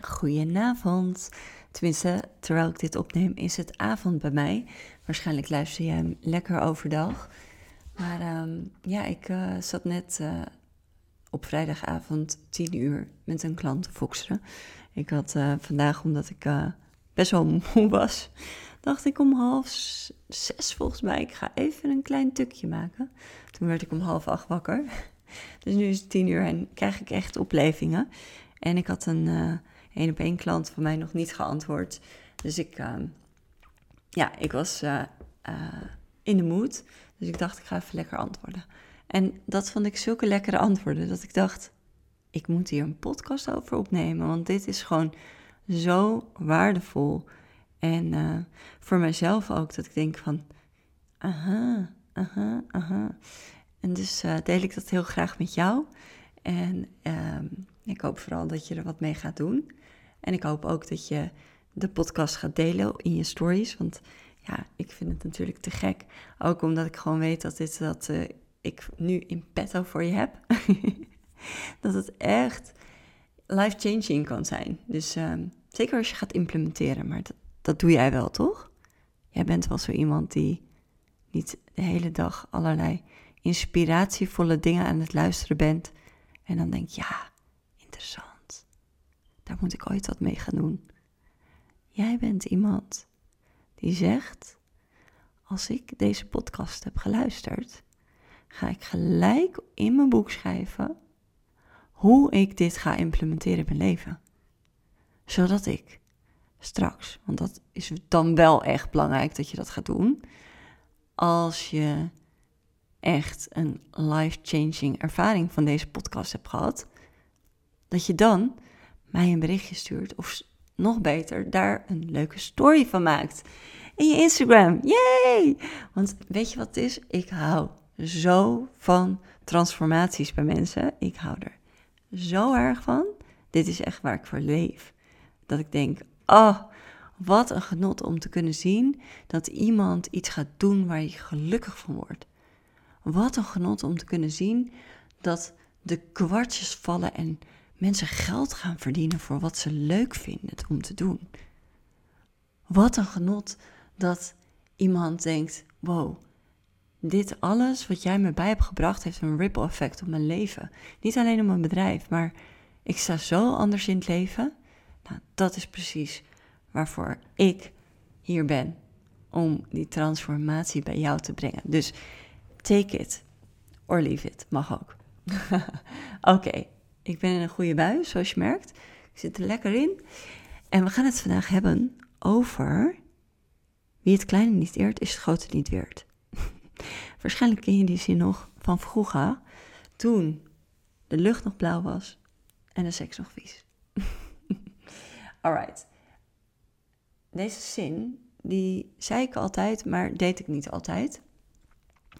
Goedenavond. Tenminste, terwijl ik dit opneem, is het avond bij mij. Waarschijnlijk luister jij hem lekker overdag. Maar ehm, ja, ik uh, zat net uh, op vrijdagavond 10 uur met een klant te. Ik had uh, vandaag, omdat ik best wel moe was, dacht ik om half zes volgens mij, ik ga even een klein tukje maken. Toen werd ik om half acht wakker. Dus nu is het tien uur en krijg ik echt oplevingen. En ik had een een op één klant van mij nog niet geantwoord. Dus ik, uh, ja, ik was uh, in de mood. Dus ik dacht, ik ga even lekker antwoorden. En dat vond ik zulke lekkere antwoorden dat ik dacht, ik moet hier een podcast over opnemen. Want dit is gewoon zo waardevol. En voor mijzelf ook, dat ik denk van, aha, aha, aha. En dus deel ik dat heel graag met jou. En ehm, ik hoop vooral dat je er wat mee gaat doen. En ik hoop ook dat je de podcast gaat delen in je stories. Want ja, ik vind het natuurlijk te gek. Ook omdat ik gewoon weet dat dit dat uh, ik nu in petto voor je heb. dat het echt life-changing kan zijn. Dus um, zeker als je gaat implementeren. Maar dat, dat doe jij wel, toch? Jij bent wel zo iemand die niet de hele dag allerlei inspiratievolle dingen aan het luisteren bent. En dan denk je, ja, interessant. Daar moet ik ooit wat mee gaan doen. Jij bent iemand die zegt: Als ik deze podcast heb geluisterd, ga ik gelijk in mijn boek schrijven hoe ik dit ga implementeren in mijn leven. Zodat ik straks, want dat is dan wel echt belangrijk dat je dat gaat doen, als je echt een life-changing ervaring van deze podcast hebt gehad, dat je dan mij een berichtje stuurt of nog beter daar een leuke story van maakt in je Instagram. Yay! Want weet je wat het is? Ik hou zo van transformaties bij mensen. Ik hou er zo erg van. Dit is echt waar ik voor leef. Dat ik denk, oh, wat een genot om te kunnen zien dat iemand iets gaat doen waar je gelukkig van wordt. Wat een genot om te kunnen zien dat de kwartjes vallen en mensen geld gaan verdienen voor wat ze leuk vinden om te doen. Wat een genot dat iemand denkt: wow, dit alles wat jij me bij hebt gebracht heeft een ripple effect op mijn leven. Niet alleen op mijn bedrijf, maar ik sta zo anders in het leven. Nou, dat is precies waarvoor ik hier ben. Om die transformatie bij jou te brengen. Dus take it or leave it. Mag ook. Oké, ik ben in een goede bui, zoals je merkt. Ik zit er lekker in. En we gaan het vandaag hebben over wie het kleine niet eert, is het grote niet weert. Waarschijnlijk ken je die zin nog van vroeger, toen de lucht nog blauw was en de seks nog vies. Alright. Deze zin, die zei ik altijd, maar deed ik niet altijd.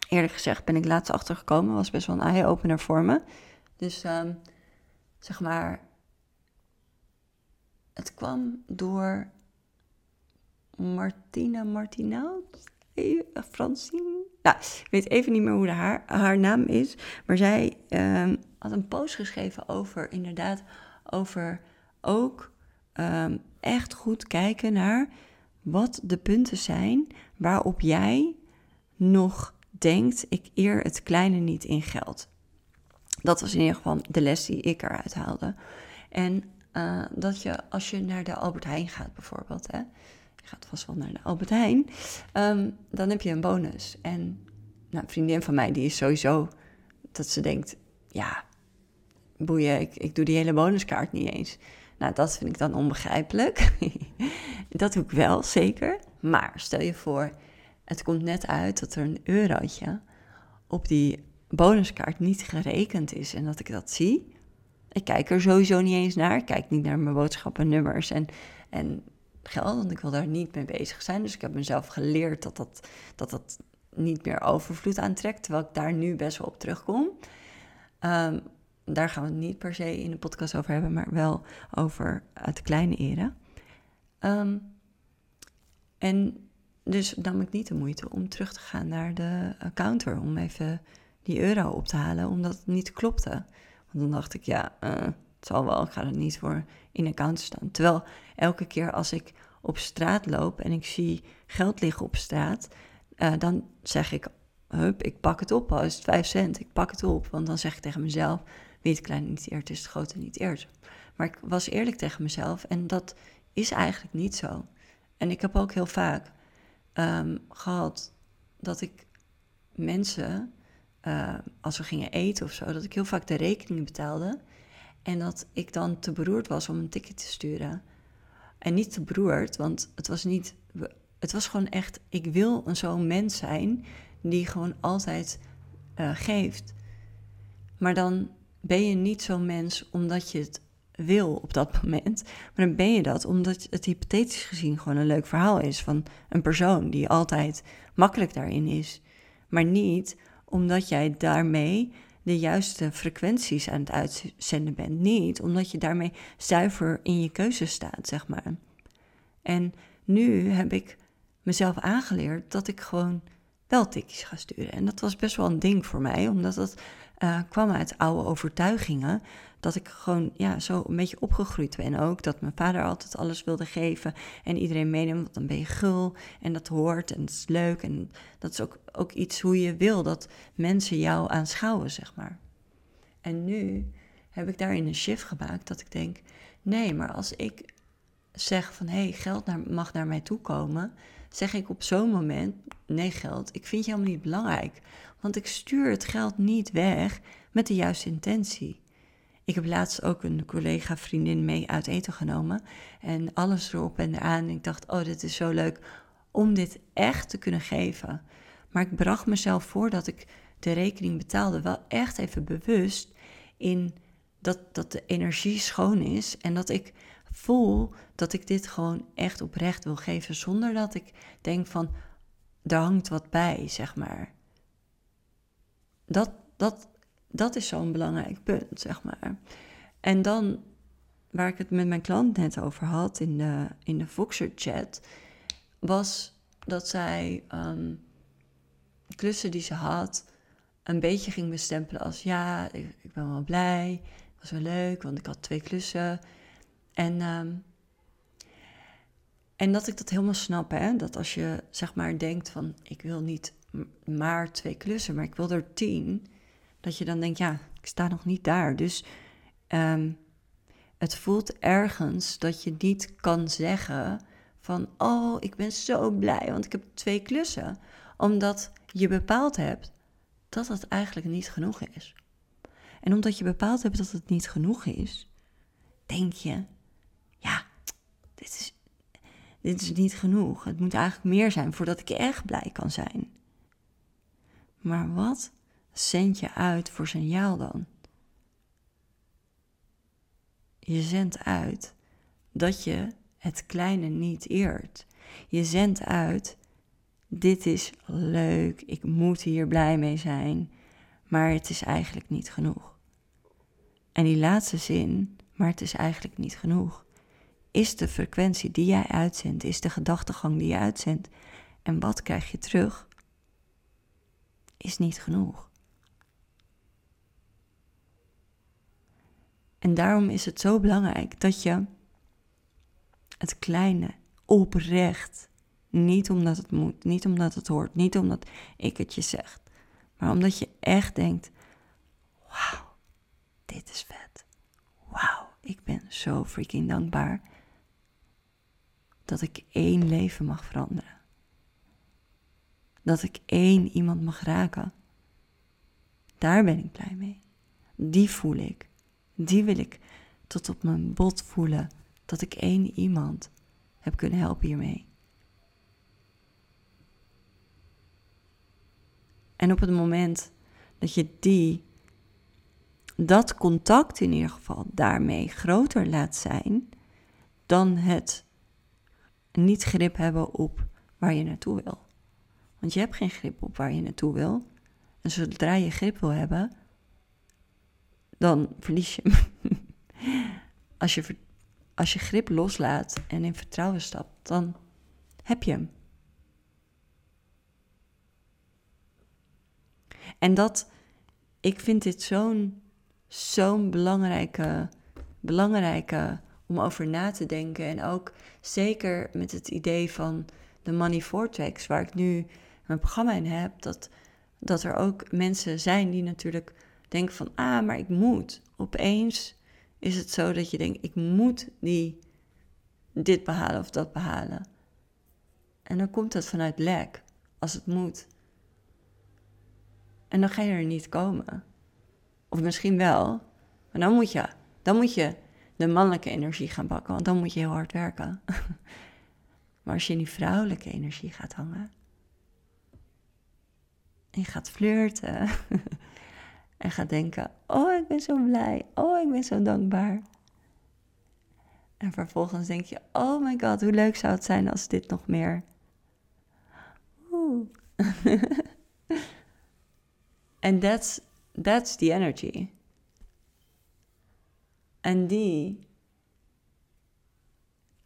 Eerlijk gezegd ben ik laatst achtergekomen, was best wel een eye-opener voor me. Dus um, zeg maar, het kwam door Martina Martinaut, Francine. Nou, ik weet even niet meer hoe haar, haar naam is, maar zij um, had een post geschreven over, inderdaad, over ook um, echt goed kijken naar wat de punten zijn waarop jij nog denkt, ik eer het kleine niet in geld. Dat was in ieder geval de les die ik eruit haalde. En uh, dat je, als je naar de Albert Heijn gaat bijvoorbeeld, hè, je gaat vast wel naar de Albert Heijn, um, dan heb je een bonus. En nou, een vriendin van mij, die is sowieso dat ze denkt, ja, boeien, ik, ik doe die hele bonuskaart niet eens. Nou, dat vind ik dan onbegrijpelijk. dat doe ik wel, zeker. Maar stel je voor, het komt net uit dat er een eurotje op die bonuskaart niet gerekend is en dat ik dat zie. Ik kijk er sowieso niet eens naar. Ik kijk niet naar mijn boodschappennummers en, en geld, want ik wil daar niet mee bezig zijn. Dus ik heb mezelf geleerd dat dat, dat, dat niet meer overvloed aantrekt, terwijl ik daar nu best wel op terugkom. Um, daar gaan we het niet per se in de podcast over hebben, maar wel over het kleine eren. Um, en dus nam ik niet de moeite om terug te gaan naar de counter om even die euro op te halen, omdat het niet klopte. Want dan dacht ik, ja, uh, het zal wel, ik ga er niet voor in account staan. Terwijl elke keer als ik op straat loop en ik zie geld liggen op straat, uh, dan zeg ik, hup, ik pak het op, al is het 5 cent, ik pak het op. Want dan zeg ik tegen mezelf, wie het kleine niet eert, is het grote niet eert. Maar ik was eerlijk tegen mezelf en dat is eigenlijk niet zo. En ik heb ook heel vaak um, gehad dat ik mensen, uh, als we gingen eten of zo, dat ik heel vaak de rekeningen betaalde. En dat ik dan te beroerd was om een ticket te sturen. En niet te beroerd, want het was niet. Het was gewoon echt. Ik wil zo'n mens zijn die gewoon altijd uh, geeft. Maar dan ben je niet zo'n mens omdat je het wil op dat moment. Maar dan ben je dat omdat het hypothetisch gezien gewoon een leuk verhaal is van een persoon die altijd makkelijk daarin is. Maar niet omdat jij daarmee de juiste frequenties aan het uitzenden bent. Niet omdat je daarmee zuiver in je keuze staat, zeg maar. En nu heb ik mezelf aangeleerd dat ik gewoon wel tikjes ga sturen. En dat was best wel een ding voor mij, omdat dat uh, kwam uit oude overtuigingen. Dat ik gewoon ja, zo een beetje opgegroeid ben ook. Dat mijn vader altijd alles wilde geven en iedereen meeneemt, want dan ben je gul. En dat hoort en dat is leuk. En dat is ook, ook iets hoe je wil dat mensen jou aanschouwen, zeg maar. En nu heb ik daarin een shift gemaakt dat ik denk: nee, maar als ik zeg van hé, hey, geld mag naar mij toe komen, zeg ik op zo'n moment: nee, geld, ik vind je helemaal niet belangrijk. Want ik stuur het geld niet weg met de juiste intentie. Ik heb laatst ook een collega vriendin mee uit eten genomen. En alles erop en eraan. Ik dacht, oh, dit is zo leuk om dit echt te kunnen geven. Maar ik bracht mezelf voor dat ik de rekening betaalde wel echt even bewust in dat, dat de energie schoon is. En dat ik voel dat ik dit gewoon echt oprecht wil geven. Zonder dat ik denk van, er hangt wat bij, zeg maar. Dat, dat, dat is zo'n belangrijk punt, zeg maar. En dan, waar ik het met mijn klant net over had in de, in de Voxer chat, was dat zij um, klussen die ze had een beetje ging bestempelen als ja, ik, ben wel blij, het was wel leuk, want ik had twee klussen. En, um, en dat ik dat helemaal snap, hè? dat als je zeg maar denkt van ik wil niet maar twee klussen, maar ik wil er tien. Dat je dan denkt, ja, ik sta nog niet daar. Dus um, het voelt ergens dat je niet kan zeggen van, oh, ik ben zo blij, want ik heb twee klussen. Omdat je bepaald hebt dat het eigenlijk niet genoeg is. En omdat je bepaald hebt dat het niet genoeg is, denk je, ja, dit is, dit is niet genoeg. Het moet eigenlijk meer zijn voordat ik echt blij kan zijn. Maar wat zend je uit voor signaal dan? Je zendt uit dat je het kleine niet eert. Je zendt uit, dit is leuk, ik moet hier blij mee zijn, maar het is eigenlijk niet genoeg. En die laatste zin, maar het is eigenlijk niet genoeg, is de frequentie die jij uitzendt, is de gedachtegang die je uitzendt. En wat krijg je terug? is niet genoeg. En daarom is het zo belangrijk dat je het kleine oprecht, niet omdat het moet, niet omdat het hoort, niet omdat ik het je zeg, maar omdat je echt denkt: wauw, dit is vet. Wauw, ik ben zo freaking dankbaar dat ik één leven mag veranderen dat ik één iemand mag raken. Daar ben ik blij mee. Die voel ik. Die wil ik tot op mijn bot voelen. Dat ik één iemand heb kunnen helpen hiermee. En op het moment dat je die, dat contact in ieder geval daarmee groter laat zijn, dan het niet grip hebben op waar je naartoe wil. Want je hebt geen grip op waar je naartoe wil. En zodra je grip wil hebben, dan verlies je hem. als, je, als je grip loslaat en in vertrouwen stapt, dan heb je hem. En dat, ik vind dit zo'n zo'n belangrijke belangrijke om over na te denken. En ook zeker met het idee van de Money Vortex, waar ik nu mijn programma in heb, dat, dat er ook mensen zijn die natuurlijk denken van, ah, maar ik moet. Opeens is het zo dat je denkt, ik moet die, dit behalen of dat behalen. En dan komt dat vanuit lek, als het moet. En dan ga je er niet komen. Of misschien wel, maar dan moet je, dan moet je de mannelijke energie gaan pakken, want dan moet je heel hard werken. maar als je in die vrouwelijke energie gaat hangen, en je gaat flirten, en gaat denken: Oh, ik ben zo blij, oh, ik ben zo dankbaar. En vervolgens denk je: Oh my god, hoe leuk zou het zijn als dit nog meer. Oeh. En that's, that's the energy. En die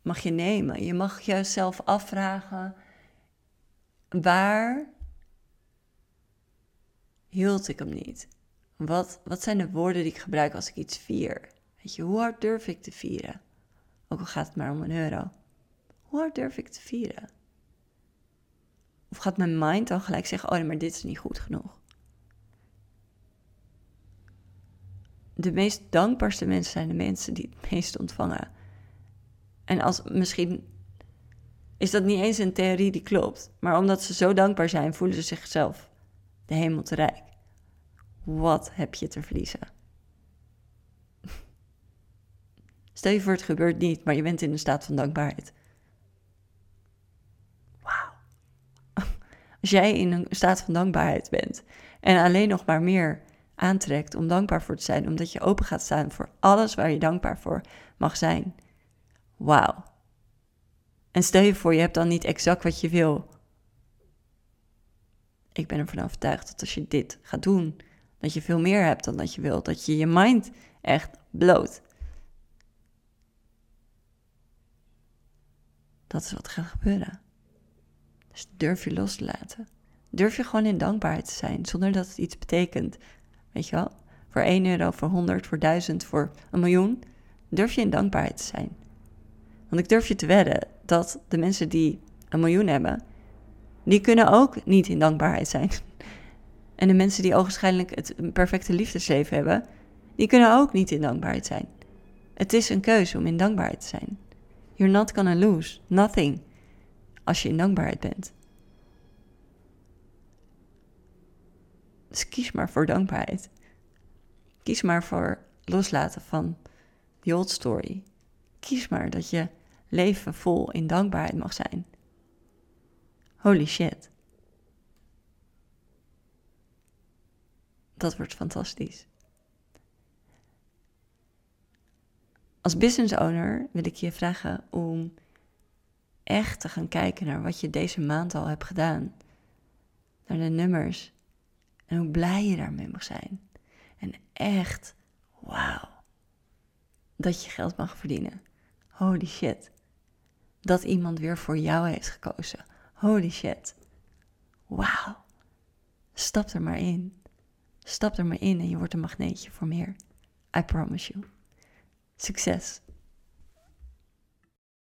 mag je nemen. Je mag jezelf afvragen: waar hield ik hem niet? Wat, wat zijn de woorden die ik gebruik als ik iets vier? Weet je, hoe hard durf ik te vieren? Ook al gaat het maar om een euro. Hoe hard durf ik te vieren? Of gaat mijn mind dan gelijk zeggen: Oh, maar dit is niet goed genoeg? de meest dankbaarste mensen zijn de mensen die het meest ontvangen. En als misschien is dat niet eens een theorie die klopt, maar omdat ze zo dankbaar zijn, voelen ze zichzelf de hemel te rijk. Wat heb je te verliezen? Stel je voor het gebeurt niet, maar je bent in een staat van dankbaarheid. Wauw. Als jij in een staat van dankbaarheid bent en alleen nog maar meer aantrekt om dankbaar voor te zijn, omdat je open gaat staan voor alles waar je dankbaar voor mag zijn. Wauw. En stel je voor, je hebt dan niet exact wat je wil. Ik ben ervan overtuigd dat als je dit gaat doen, dat je veel meer hebt dan dat je wilt. Dat je je mind echt bloot. Dat is wat gaat gebeuren. Dus durf je los te laten. Durf je gewoon in dankbaarheid te zijn, zonder dat het iets betekent. Weet je wel? Voor 1 euro, voor 100, voor 1000, voor een miljoen. Durf je in dankbaarheid te zijn. Want ik durf je te wedden dat de mensen die een miljoen hebben, die kunnen ook niet in dankbaarheid zijn. En de mensen die ogenschijnlijk het perfecte liefdesleven hebben, die kunnen ook niet in dankbaarheid zijn. Het is een keuze om in dankbaarheid te zijn. You're not gonna lose nothing als je in dankbaarheid bent. Dus kies maar voor dankbaarheid. Kies maar voor loslaten van the old story. Kies maar dat je leven vol in dankbaarheid mag zijn. Holy shit. Dat wordt fantastisch. Als business owner wil ik je vragen om echt te gaan kijken naar wat je deze maand al hebt gedaan. Naar de nummers en hoe blij je daarmee mag zijn. En echt, wauw. Dat je geld mag verdienen. Holy shit. Dat iemand weer voor jou heeft gekozen. Holy shit. Wauw. Stap er maar in. Stap er maar in en je wordt een magneetje voor meer. I promise you. Succes.